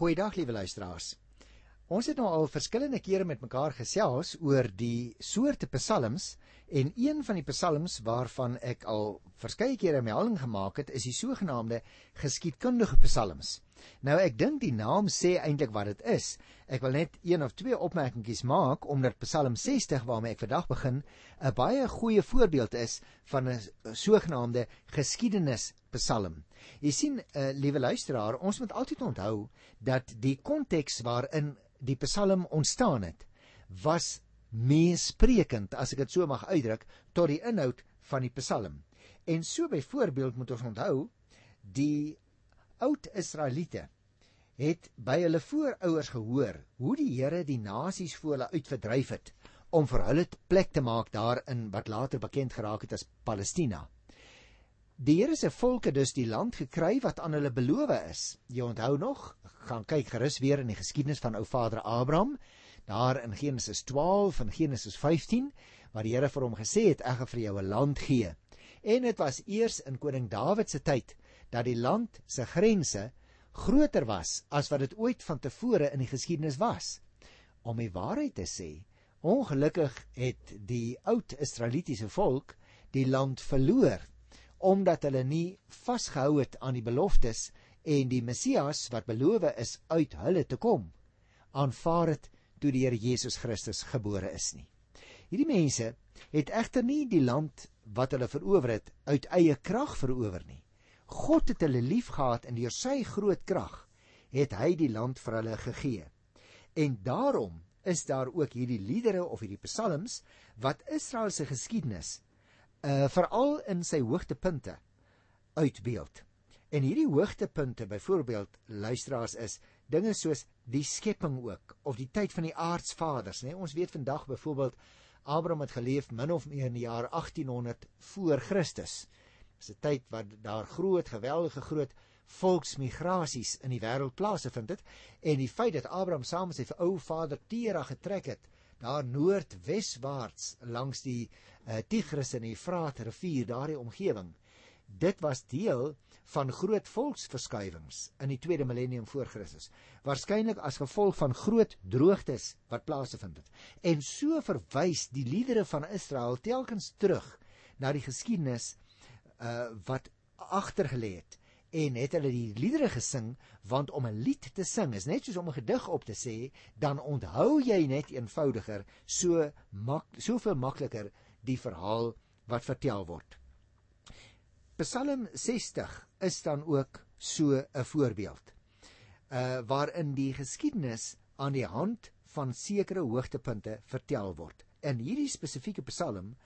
Goeiedag liewe luisteraars. Ons het nou al verskillende kere met mekaar gesels oor die soorte psalms en een van die psalms waarvan ek al verskeie kere melding gemaak het, is die sogenaamde geskiedkundige psalms. Nou ek dink die naam sê eintlik wat dit is. Ek wil net een of twee opmerkingies maak omdat Psalm 60 waarmee ek vandag begin, 'n baie goeie voorbeeld is van 'n sogenaamde geskiedenis psalm. Jy sien, uh, liewe luisteraar, ons moet altyd onthou dat die konteks waarin die psalm ontstaan het, was meesprekend, as ek dit so mag uitdruk, tot die inhoud van die psalm. En so byvoorbeeld moet ons onthou die oud Israeliete het by hulle voorouers gehoor hoe die Here die nasies voor hulle uitverdryf het om vir hulle plek te maak daarin wat later bekend geraak het as Palestina. Die Here se volke dus die land gekry wat aan hulle beloof is. Jy onthou nog, gaan kyk gerus weer in die geskiedenis van ou vader Abraham, daar in Genesis 12 en Genesis 15, waar die Here vir hom gesê het ek gaan vir jou 'n land gee. En dit was eers in koning Dawid se tyd dat die land se grense groter was as wat dit ooit vantevore in die geskiedenis was. Om die waarheid te sê, ongelukkig het die oud Israelitiese volk die land verloor omdat hulle nie vasgehou het aan die beloftes en die Messias wat beloof is uit hulle te kom aanvaar het toe die Here Jesus Christus gebore is nie. Hierdie mense het egter nie die land wat hulle verower het uit eie krag verower nie. God het hulle liefgehad en deur sy groot krag het hy die land vir hulle gegee. En daarom is daar ook hierdie liedere of hierdie psalms wat Israel se geskiedenis uh veral in sy hoogtepunte uitbeeld. En hierdie hoogtepunte byvoorbeeld luisteraars is dinge soos die skepping ook of die tyd van die aardsvaders, né? Ons weet vandag byvoorbeeld Abraham het geleef min of meer in die jaar 1800 voor Christus. Dis 'n tyd wat daar groot, geweldige groot volksmigrasies in die wêreld plaasgevind het en die feit dat Abraham saam met sy ou vader Tera getrek het daar noordweswaarts langs die uh, Tigris en die Efraat rivier daardie omgewing. Dit was deel van groot volksverskuiwings in die tweede millennium voor Christus, waarskynlik as gevolg van groot droogtes wat plaasgevind het. En so verwys die liedere van Israel telkens terug na die geskiedenis uh, wat agtergelê het en het hulle die liedere gesing want om 'n lied te sing is net soos om 'n gedig op te sê dan onthou jy net eenvoudiger so mak soveel makliker die verhaal wat vertel word. Psalm 60 is dan ook so 'n voorbeeld. Uh waarin die geskiedenis aan die hand van sekere hoogtepunte vertel word. In hierdie spesifieke Psalm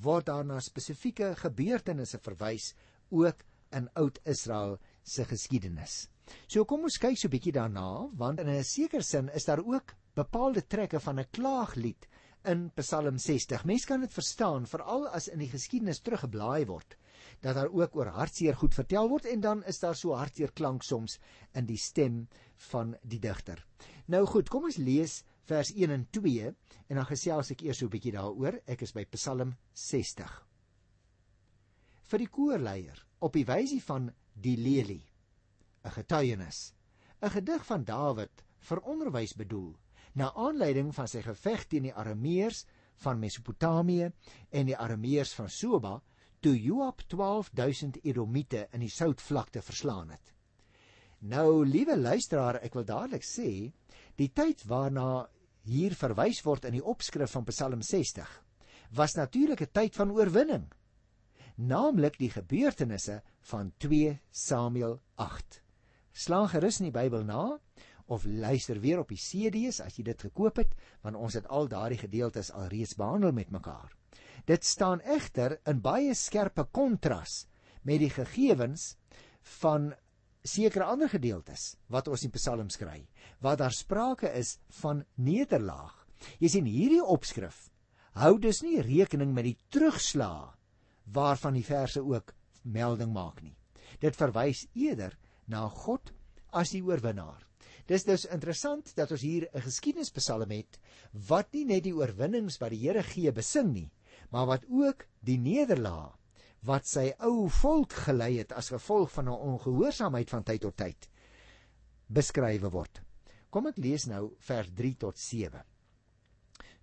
word daar na spesifieke gebeurtenisse verwys ook in Oud-Israel se geskiedenis. So kom ons kyk so 'n bietjie daarna, want in 'n sekere sin is daar ook bepaalde trekke van 'n klaaglied in Psalm 60. Mense kan dit verstaan veral as in die geskiedenis teruggeblaai word dat daar ook oor hartseer goed vertel word en dan is daar so hartseer klank soms in die stem van die digter. Nou goed, kom ons lees vers 1 en 2 en dan gesels ek eers so 'n bietjie daaroor. Ek is by Psalm 60. Vir die koorleier op die wysie van die lelie 'n getuienis 'n gedig van Dawid vir onderwys bedoel na aanleiding van sy geveg teen die Arameërs van Mesopotamië en die Arameërs van Soba toe Joab 12000 Edomite in die Soutvlakte verslaan het nou liewe luisteraar ek wil dadelik sê die tyd waarna hier verwys word in die opskrif van Psalm 60 was natuurlik 'n tyd van oorwinning naamlik die gebeurtenisse van 2 Samuel 8. Slaan gerus in die Bybel na of luister weer op die CD's as jy dit gekoop het, want ons het al daardie gedeeltes alreeds behandel met mekaar. Dit staan egter in baie skerpe kontras met die gegevens van sekere ander gedeeltes wat ons in Psalms kry, waar daar sprake is van nederlaag. Jy sien hierdie opskrif hou dus nie rekening met die terugslag waarvan die verse ook melding maak nie. Dit verwys eerder na God as die oorwinnaar. Dis dus interessant dat ons hier 'n geskiedenispsalm het wat nie net die oorwinnings wat die Here gee besing nie, maar wat ook die nederlaag wat sy ou volk gelei het as gevolg van 'n ongehoorsaamheid van tyd tot tyd beskrywe word. Kom ek lees nou vers 3 tot 7.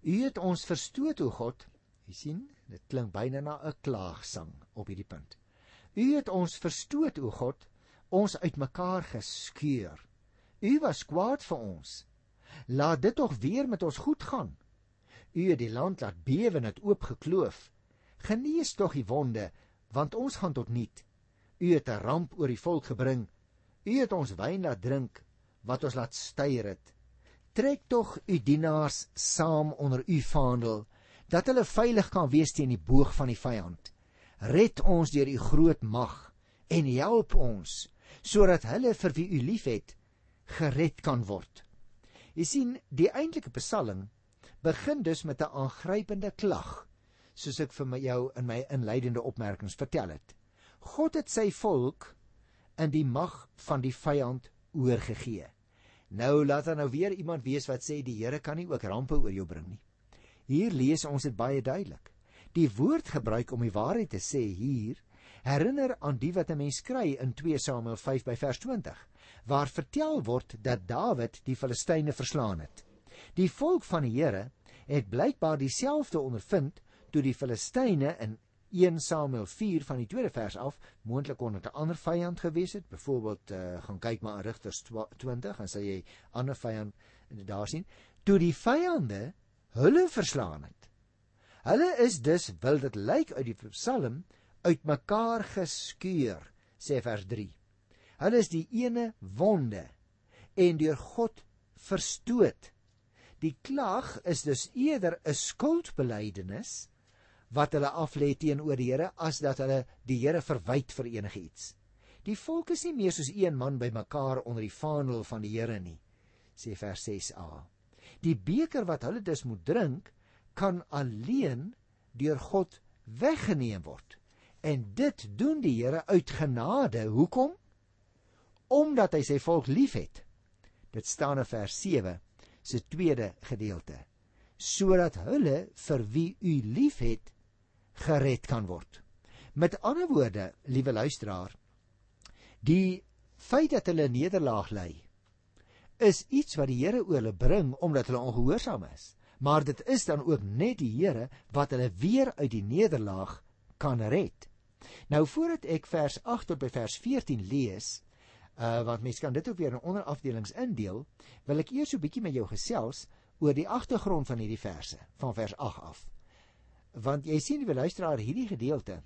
U het ons verstoot o God. U sien, dit klink byna na 'n klaagsang op hierdie punt. U het ons verstoot o God, ons uitmekaar geskeur. U was kwaad vir ons. Laat dit tog weer met ons goed gaan. U het die land laat bewe en dit oopgekloof. Genees tog die wonde, want ons gaan tot niet. U het 'n ramp oor die volk gebring. U het ons wyn laat drink wat ons laat styer het. Trek tog u dienaars saam onder u vaandel dat hulle veilig kan wees teen die boog van die vyand. Red ons deur u groot mag en help ons sodat hulle vir wie u liefhet gered kan word. Jy sien, die eintlike Psalm begin dus met 'n aangrypende klag, soos ek vir my jou in my inleidende opmerkings vertel het. God het sy volk in die mag van die vyand oorgegee. Nou laat dan nou weer iemand wees wat sê die Here kan nie ook rampe oor jou bring nie. Hier lees ons dit baie duidelik. Die woord gebruik om die waarheid te sê hier herinner aan die wat 'n mens kry in 2 Samuel 5 by vers 20 waar vertel word dat Dawid die Filistyne verslaan het. Die volk van die Here het blykbaar dieselfde ondervind toe die Filistyne in 1 Samuel 4 van die tweede vers af moontlik kon dit 'n ander vyand gewees het byvoorbeeld uh, gaan kyk maar in Rigters 20 en sê jy ander vyand daar sien toe die vyande hulle verslaan het. Hulle is dus wil dit lyk uit die psalm uitmekaar geskeur sê vers 3 hulle is die ene wonde en deur God verstoot. Die klag is dus eerder 'n skuldbelydenis wat hulle aflê teenoor die Here as dat hulle die Here verwyd vir enigiets. Die volk is nie meer soos een man bymekaar onder die vaandel van die Here nie, sê vers 6a. Die beker wat hulle dus moet drink, kan alleen deur God weggeneem word. En dit doen die Here uit genade. Hoekom? Omdat hy sy volk liefhet. Dit staan in vers 7 se tweede gedeelte. Sodat hulle vir wie u liefhet gered kan word. Met ander woorde, liewe luisteraar, die feit dat hulle nederlaag ly, is iets wat die Here oor hulle bring omdat hulle ongehoorsaam is. Maar dit is dan ook net die Here wat hulle weer uit die nederlaag kan red. Nou voordat ek vers 8 tot by vers 14 lees, uh want mense kan dit ook weer in onderafdelings indeel, wil ek eers so 'n bietjie met jou gesels oor die agtergrond van hierdie verse van vers 8 af want jy sien die luisteraar hierdie gedeelte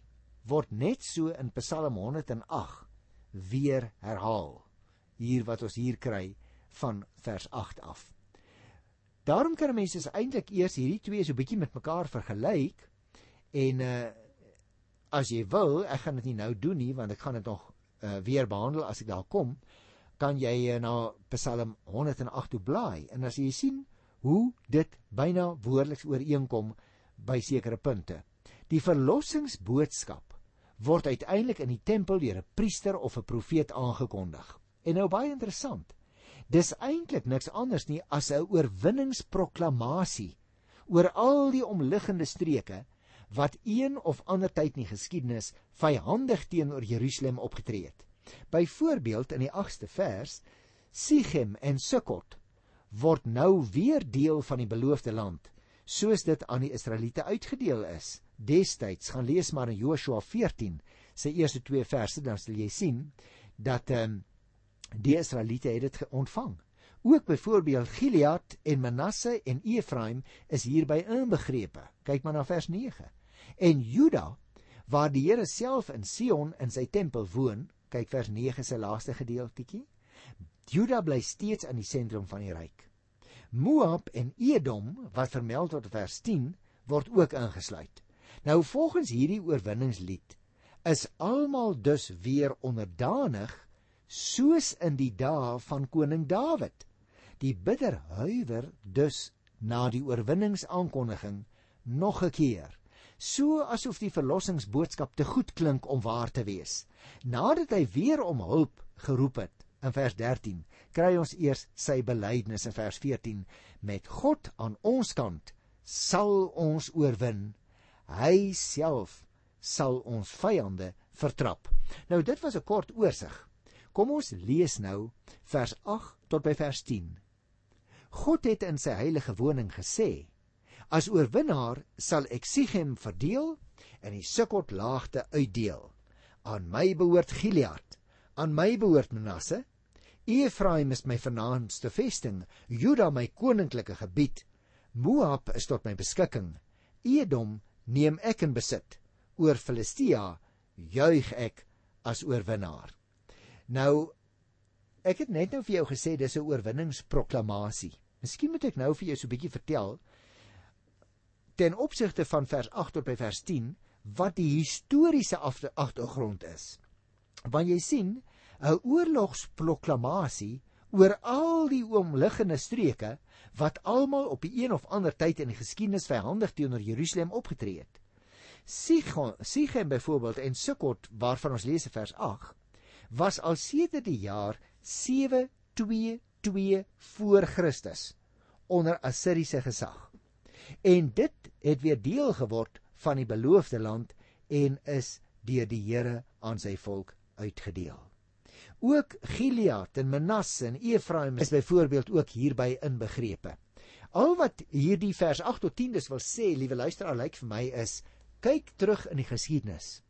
word net so in Psalm 108 weer herhaal hier wat ons hier kry van vers 8 af. Daarom kan mense eintlik eers hierdie twee so bietjie met mekaar vergelyk en uh as jy wil, ek gaan dit nie nou doen nie want ek gaan dit nog uh, weer behandel as ek daar kom, kan jy uh, na Psalm 108 toe blaai en as jy sien hoe dit byna woordeliks ooreenkom by sekere punte. Die verlossingsboodskap word uiteindelik in die tempel deur 'n priester of 'n profeet aangekondig. En nou baie interessant. Dis eintlik niks anders nie as 'n oorwinningsproklamasie oor al die omliggende streke wat een of ander tyd in die geskiedenis vyandig teenoor Jerusalem opgetree het. Byvoorbeeld in die 8ste vers Sichem en Sukkot word nou weer deel van die beloofde land soos dit aan die Israeliete uitgedeel is. Destyds gaan lees maar in Joshua 14 se eerste 2 verse dan sal jy sien dat ehm um, die Israeliete het dit ontvang. Ook byvoorbeeld Gilead en Manasse en Efraim is hierby inbegrepe. Kyk maar na vers 9. En Juda waar die Here self in Sion in sy tempel woon, kyk vers 9 se laaste gedeeltjie. Juda bly steeds aan die sentrum van die ryk. Moab en Edom wat vermeld word in vers 10 word ook ingesluit. Nou volgens hierdie oorwinningslied is almal dus weer onderdanig soos in die dae van koning Dawid. Die bidder huiwer dus na die oorwinningsaankondiging nog 'n keer. So asof die verlossingsboodskap te goed klink om waar te wees. Nadat hy weer om hulp geroep het, in vers 13 kry ons eers sy belydenis in vers 14 met God aan ons kant sal ons oorwin hy self sal ons vyande vertrap nou dit was 'n kort oorsig Kom ons lees nou vers 8 tot by vers 10. God het in sy heilige woning gesê: As oorwinnaar sal ek Sichem verdeel en die Sukkot laagte uitdeel. Aan my behoort Gilead, aan my behoort Manasse. Efraim is my vernaamste vesting, Juda my koninklike gebied. Moab is tot my beskikking. Edom neem ek in besit. Oor Filistia juig ek as oorwinnaar. Nou ek het net nou vir jou gesê dis 'n oorwinningsproklamasie. Miskien moet ek nou vir jou so 'n bietjie vertel ten opsigte van vers 8 tot by vers 10 wat die historiese agtergrond is. Want jy sien, 'n oorlogsproklamasie oor al die oomliggende streke wat almal op die een of ander tyd in die geskiedenis vyhandig teenoor Jerusalem opgetree het. Sichon, Sichem byvoorbeeld en Sukkot waarvan ons lees in vers 8 was al sedert die jaar 722 voor Christus onder Assiriese gesag. En dit het weer deel geword van die beloofde land en is deur die Here aan sy volk uitgedeel. Ook Gilead en Manasse en Efraim is byvoorbeeld ook hierby inbegrepe. Al wat hierdie vers 8 tot 10 dus wil sê, liewe luisteraar, lyk vir my is kyk terug in die geskiedenis.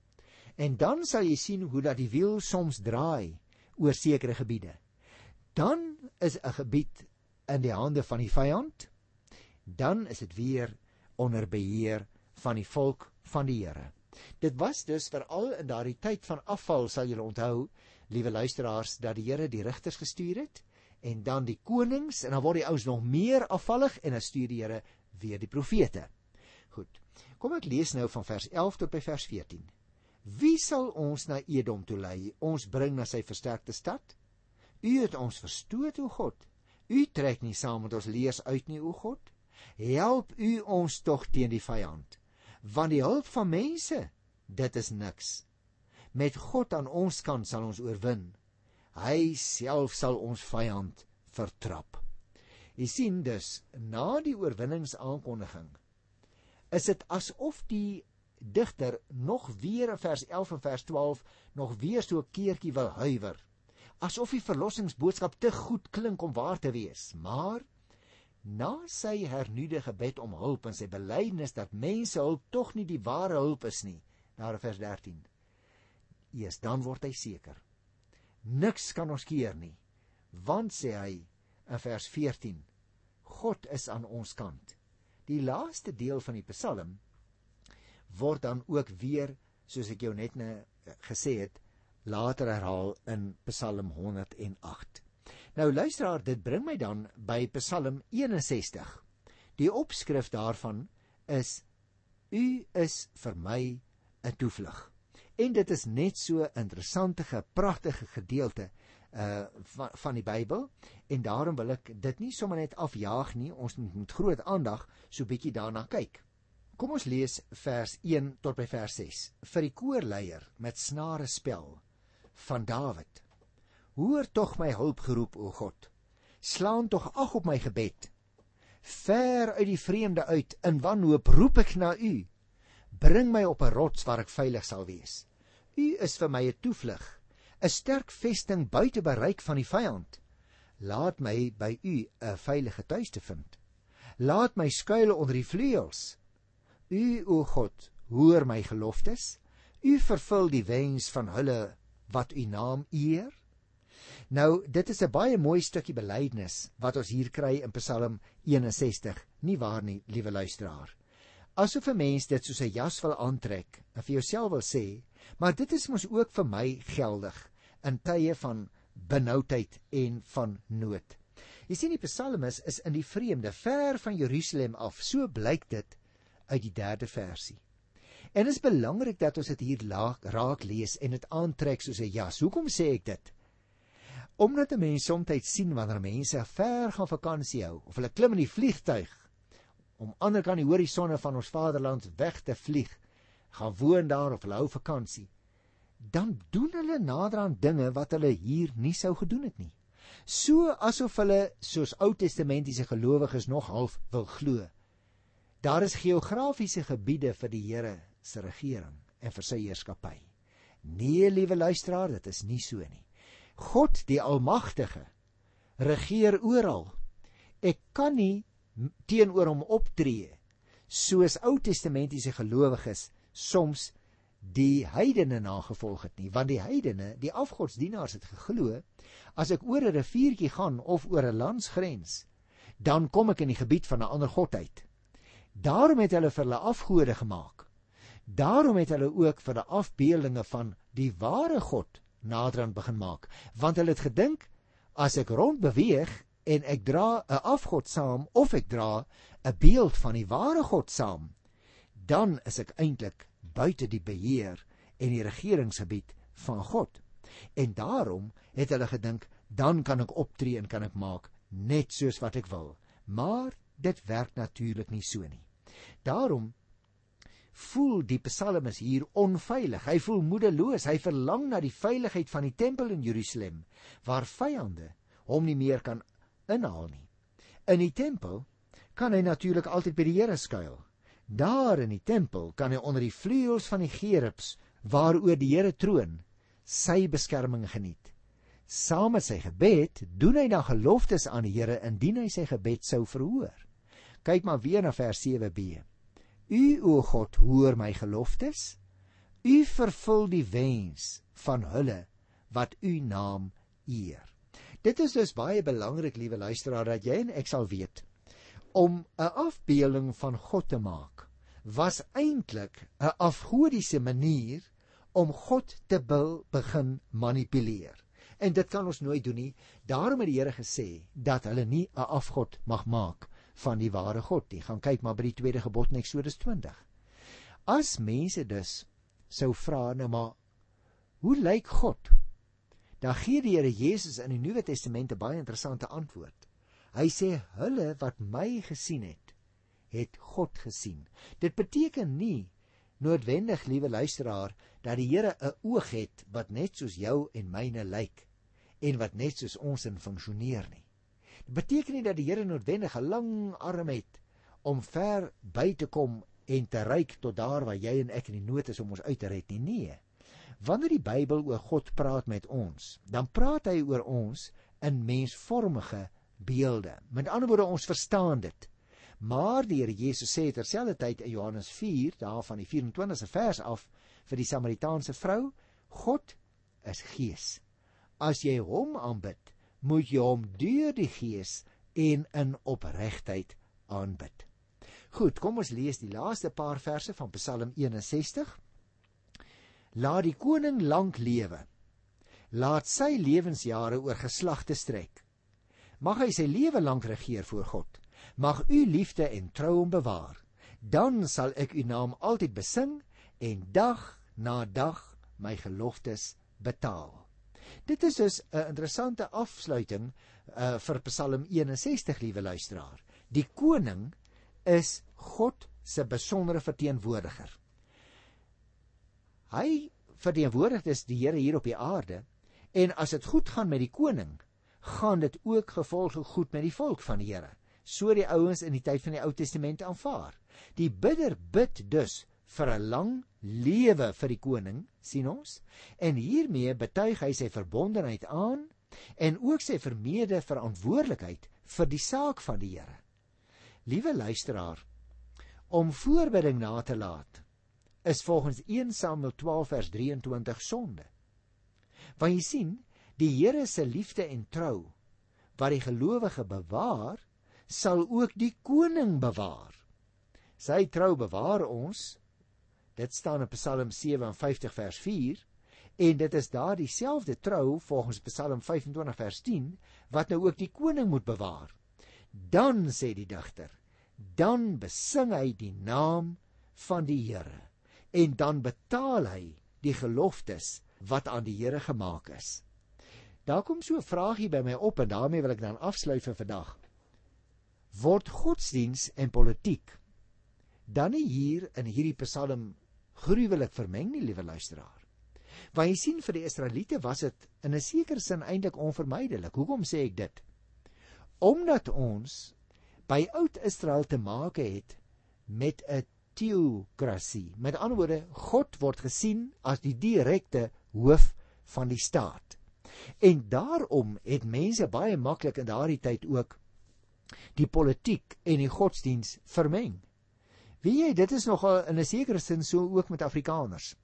En dan sal jy sien hoe dat die wiel soms draai oor sekere gebiede. Dan is 'n gebied in die hande van die vyand, dan is dit weer onder beheer van die volk van die Here. Dit was dus veral in daardie tyd van afval sal julle onthou liewe luisteraars, dat die Here die rigters gestuur het en dan die konings en dan word die ouens nog meer afvallig en dan stuur die Here weer die profete. Goed. Kom ek lees nou van vers 11 tot by vers 14. Wie sal ons na Edom toe lei? Ons bring na sy versterkte stad. U het ons verstoot, o God. U trek nie saam met ons leers uit nie, o God. Help u ons tog teen die vyand. Want die hulp van mense, dit is niks met God aan ons kant sal ons oorwin. Hy self sal ons vyand vertrap. Jy sien dus na die oorwinningsaankondiging is dit asof die digter nog weer in vers 11 en vers 12 nog weer so 'n keertjie wil huiwer. Asof die verlossingsboodskap te goed klink om waar te wees. Maar na sy hernuide gebed om hulp en sy belydenis dat mense hulp tog nie die ware hulp is nie, daar in vers 13 eers dan word hy seker. Niks kan ons keer nie. Want sê hy in vers 14, God is aan ons kant. Die laaste deel van die Psalm word dan ook weer, soos ek jou net nou gesê het, later herhaal in Psalm 108. Nou luisteraar, dit bring my dan by Psalm 61. Die opskrif daarvan is U is vir my 'n toevlug. En dit is net so 'n interessante, pragtige gedeelte uh van, van die Bybel en daarom wil ek dit nie sommer net afjaag nie. Ons moet met groot aandag so bietjie daarna kyk. Kom ons lees vers 1 tot by vers 6 vir die koorleier met snare spel van Dawid. Hoor tog my hulp geroep o God. Slaan tog ag op my gebed. Ver uit die vreemde uit in wanhoop roep ek na u. Bring my op 'n rots waar ek veilig sal wees. U is vir my 'n toevlug, 'n sterk vesting buite bereik van die vyand. Laat my by u 'n veilige tuiste vind. Laat my skuil onder die vleuels. U o God, hoor my geloftes. U vervul die wens van hulle wat u naam eer. Nou, dit is 'n baie mooi stukkie belydenis wat ons hier kry in Psalm 61. Nie waar nie, liewe luisteraar? Asof 'n mens dit soos 'n jas wil aantrek en vir jouself wil sê, maar dit is mos ook vir my geldig in tye van benoudheid en van nood. Jy sien die psalmis is in die vreemde, ver van Jerusalem af. So blyk dit uit die 3de versie. En dit is belangrik dat ons dit hier laag raak lees en dit aantrek soos 'n jas. Hoekom sê ek dit? Omdat 'n mens soms sien wanneer mense ver gaan vakansie hou of hulle klim in die vliegtyg om ander kan die horisonne van ons vaderland weg te vlieg, gaan woon daar of hou vakansie, dan doen hulle naderhand dinge wat hulle hier nie sou gedoen het nie. So asof hulle soos Ou Testamentiese gelowiges nog half wil glo. Daar is geografiese gebiede vir die Here se regering en vir sy heerskappy. Nee, liewe luisteraar, dit is nie so nie. God die Almagtige regeer oral. Ek kan nie teenoor hom optree soos Ou Testamentiese gelowiges soms die heidene nagevolg het nie want die heidene die afgodsdienaars het geglo as ek oor 'n riviertjie gaan of oor 'n landsgrens dan kom ek in die gebied van 'n ander god uit. Daarom het hulle vir hulle afgode gemaak. Daarom het hulle ook vir die afbeeldinge van die ware god naderhand begin maak want hulle het gedink as ek rond beweeg en ek dra 'n afgod saam of ek dra 'n beeld van die ware god saam dan is ek eintlik buite die beheer en die regeringsgebied van God. En daarom het hulle gedink dan kan ek optree en kan ek maak net soos wat ek wil. Maar dit werk natuurlik nie so nie. Daarom voel die psalmis hier onveilig. Hy voel moedeloos. Hy verlang na die veiligheid van die tempel in Jerusalem waar vyande hom nie meer kan inhaal nie. In die tempel kan hy natuurlik altyd by die Here skuil. Daar in die tempel kan hy onder die vleuels van die gerubs waaroor die Here troon sy beskerming geniet. Saam met sy gebed doen hy dan geloftes aan die Here indien hy sy gebed sou verhoor. Kyk maar weer na vers 7b. U o God, hoor my geloftes. U vervul die wens van hulle wat u naam eer. Dit is dus baie belangrik, liewe luisteraar, dat jy en ek sal weet om 'n afbeelding van God te maak was eintlik 'n afgodiese manier om God te begin manipuleer. En dit kan ons nooit doen nie. Daarom het die Here gesê dat hulle nie 'n afgod mag maak van die ware God nie. Gaan kyk maar by die tweede gebod in Eksodus 20. As mense dus sou vra nou maar hoe lyk God? Dan gee die Here Jesus in die Nuwe Testament 'n baie interessante antwoord. Hy sê hulle wat my gesien het, het God gesien. Dit beteken nie noodwendig, liewe luisteraar, dat die Here 'n oog het wat net soos jou en myne lyk en wat net soos ons in funksioneer nie. Dit beteken nie dat die Here noodwendig 'n lang arm het om ver by te kom en te reik tot daar waar jy en ek in die nood is om ons uit te red nie. Nee. Wanneer die Bybel oor God praat met ons, dan praat hy oor ons in mensvormige beelde. Met ander woorde ons verstaan dit. Maar die Here Jesus sê terselfdertyd in Johannes 4, daar van die 24ste vers af vir die Samaritaanse vrou, God is gees. As jy hom aanbid, moet jy hom deur die gees en in opregtheid aanbid. Goed, kom ons lees die laaste paar verse van Psalm 61. Laat die koning lank lewe. Laat sy lewensjare oor geslagte strek. Mag hy sy lewe lank regeer voor God. Mag u liefde en trou hom bewaar. Dan sal ek u naam altyd besing en dag na dag my geloftes betaal. Dit is dus 'n interessante afsluiting uh, vir Psalm 61, liewe luisteraar. Die koning is God se besondere verteenwoordiger. Hy verteenwoordig dus die Here hier op die aarde en as dit goed gaan met die koning, gaan dit ook gevolglik goed met die volk van die Here. So die ouens in die tyd van die Ou Testament aanvaar. Die bidder bid dus vir 'n lang lewe vir die koning, sien ons? En hiermee betuig hy sy verbondenheid aan en ook sy vermeende verantwoordelikheid vir die saak van die Here. Liewe luisteraar, om voorbidding na te laat is volgens 1 Samuel 12 vers 23 sonde. Want jy sien, Die Here se liefde en trou wat die gelowige bewaar, sal ook die koning bewaar. Sy trou bewaar ons. Dit staan in Psalm 57 vers 4 en dit is daardie selfde trou volgens Psalm 25 vers 10 wat nou ook die koning moet bewaar. Dan sê die digter, dan besing hy die naam van die Here en dan betaal hy die geloftes wat aan die Here gemaak is. Daar kom so 'n vraagie by my op en daarmee wil ek dan afsluit vir vandag. Word godsdiens en politiek dan nie hier in hierdie Psalm gruwelik vermeng nie, liewe luisteraar? Want jy sien vir die Israeliete was dit in 'n sekere sin eintlik onvermydelik. Hoekom sê ek dit? Omdat ons by oud Israel te maak het met 'n teokrasie. Met ander woorde, God word gesien as die direkte hoof van die staat. En daarom het mense baie maklik in daardie tyd ook die politiek en die godsdiens vermeng. Weet jy, dit is nogal in 'n sekere sin so ook met Afrikaners.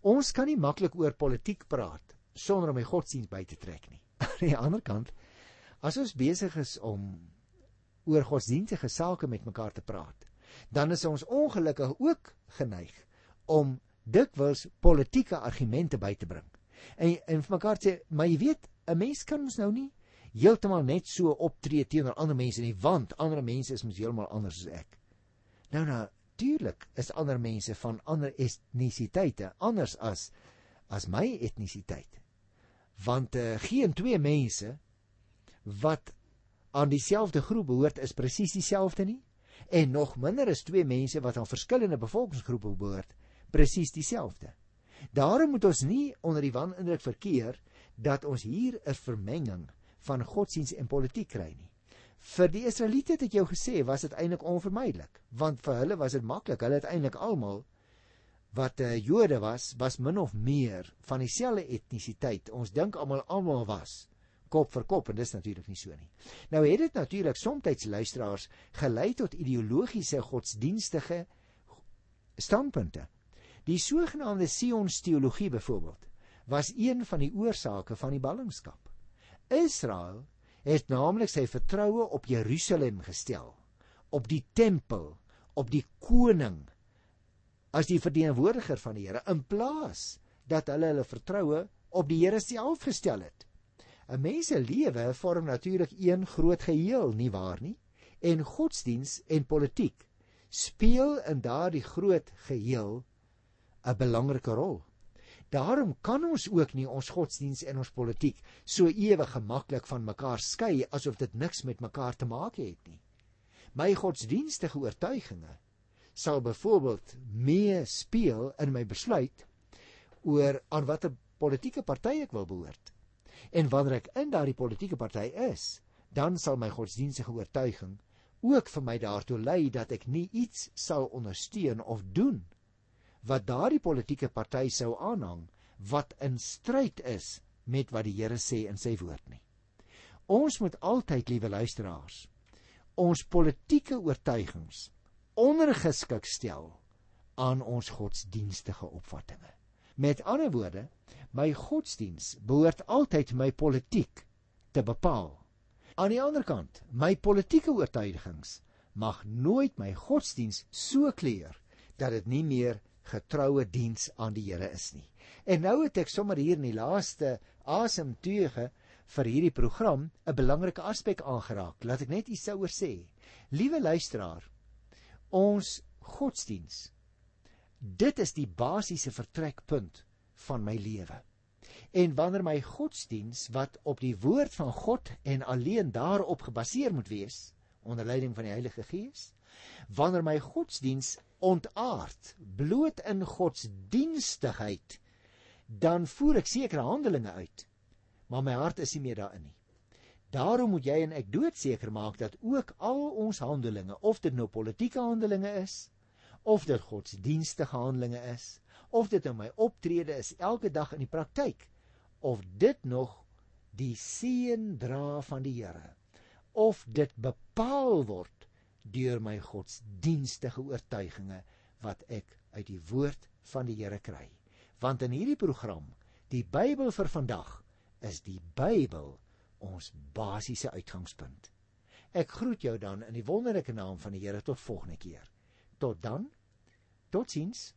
Ons kan nie maklik oor politiek praat sonder om die godsdiens by te trek nie. Aan die ander kant, as ons besig is om oor godsdienstige sake met mekaar te praat, dan is ons ongelukkig ook geneig om dikwels politieke argumente by te bring. En en vir mekaar sê, maar jy weet, 'n mens kan ons nou nie heeltemal net so optree teenoor ander mense nie, want ander mense is mos heeltemal anders as ek. Nou natuurlik is ander mense van ander etnisiteite anders as as my etnisiteit. Want uh, geen twee mense wat aan dieselfde groep behoort is presies dieselfde nie en nog minder is twee mense wat aan verskillende bevolkingsgroepe behoort presies dieselfde. Daarom moet ons nie onder die wanindruk verkeer dat ons hier 'n vermenging van godsdiens en politiek kry nie. Vir die Israeliete het ek jou gesê, was dit eintlik onvermydelik, want vir hulle was dit maklik. Hulle het eintlik almal wat uh, Jode was, was min of meer van dieselfde etnisiteit. Ons dink almal almal was kop vir kop en dis natuurlik nie so nie. Nou het dit natuurlik soms luisteraars gelei tot ideologiese godsdienstige standpunte. Die sogenaamde Sions teologie byvoorbeeld was een van die oorsake van die ballingskap. Israel het naamlik sy vertroue op Jerusalem gestel, op die tempel, op die koning as die verteenwoordiger van die Here in plaas dat hulle hulle vertroue op die Here self gestel het. 'n Mens se lewe vorm natuurlik een groot geheel, nie waar nie? En godsdiens en politiek speel in daardie groot geheel 'n belangrike rol. Daarom kan ons ook nie ons godsdiens en ons politiek so ewig gemaklik van mekaar skei asof dit niks met mekaar te maak het nie. My godsdienstige oortuigings sal byvoorbeeld mee speel in my besluit oor aan watter politieke party ek wil behoort. En wanneer ek in daardie politieke party is, dan sal my godsdienstige oortuiging ook vir my daartoe lei dat ek nie iets sal ondersteun of doen wat daardie politieke party sou aanhang wat in stryd is met wat die Here sê in sy woord nie. Ons moet altyd, liewe luisteraars, ons politieke oortuigings ondergeskik stel aan ons godsdienstige opvattinge. Met ander woorde, my godsdiens behoort altyd my politiek te bepaal. Aan die ander kant, my politieke oortuigings mag nooit my godsdiens so kleur dat dit nie meer getroue diens aan die Here is nie. En nou het ek sommer hier in die laaste asemteuge vir hierdie program 'n belangrike aspek aangeraak. Laat ek net iets daaroor sê. Liewe luisteraar, ons godsdiens dit is die basiese vertrekpunt van my lewe. En wanneer my godsdiens wat op die woord van God en alleen daarop gebaseer moet wees onder leiding van die Heilige Gees, wanneer my godsdiens ontaard bloot in godsdienstigheid dan voer ek sekere handelinge uit maar my hart is nie meer daarin nie daarom moet jy en ek doodseker maak dat ook al ons handelinge of dit nou politieke handelinge is of dit godsdienstige handelinge is of dit in my optrede is elke dag in die praktyk of dit nog die seën dra van die Here of dit bepaal word deur my godsdienstige oortuigings wat ek uit die woord van die Here kry. Want in hierdie program, die Bybel vir vandag, is die Bybel ons basiese uitgangspunt. Ek groet jou dan in die wonderlike naam van die Here tot volgende keer. Tot dan. Proteins.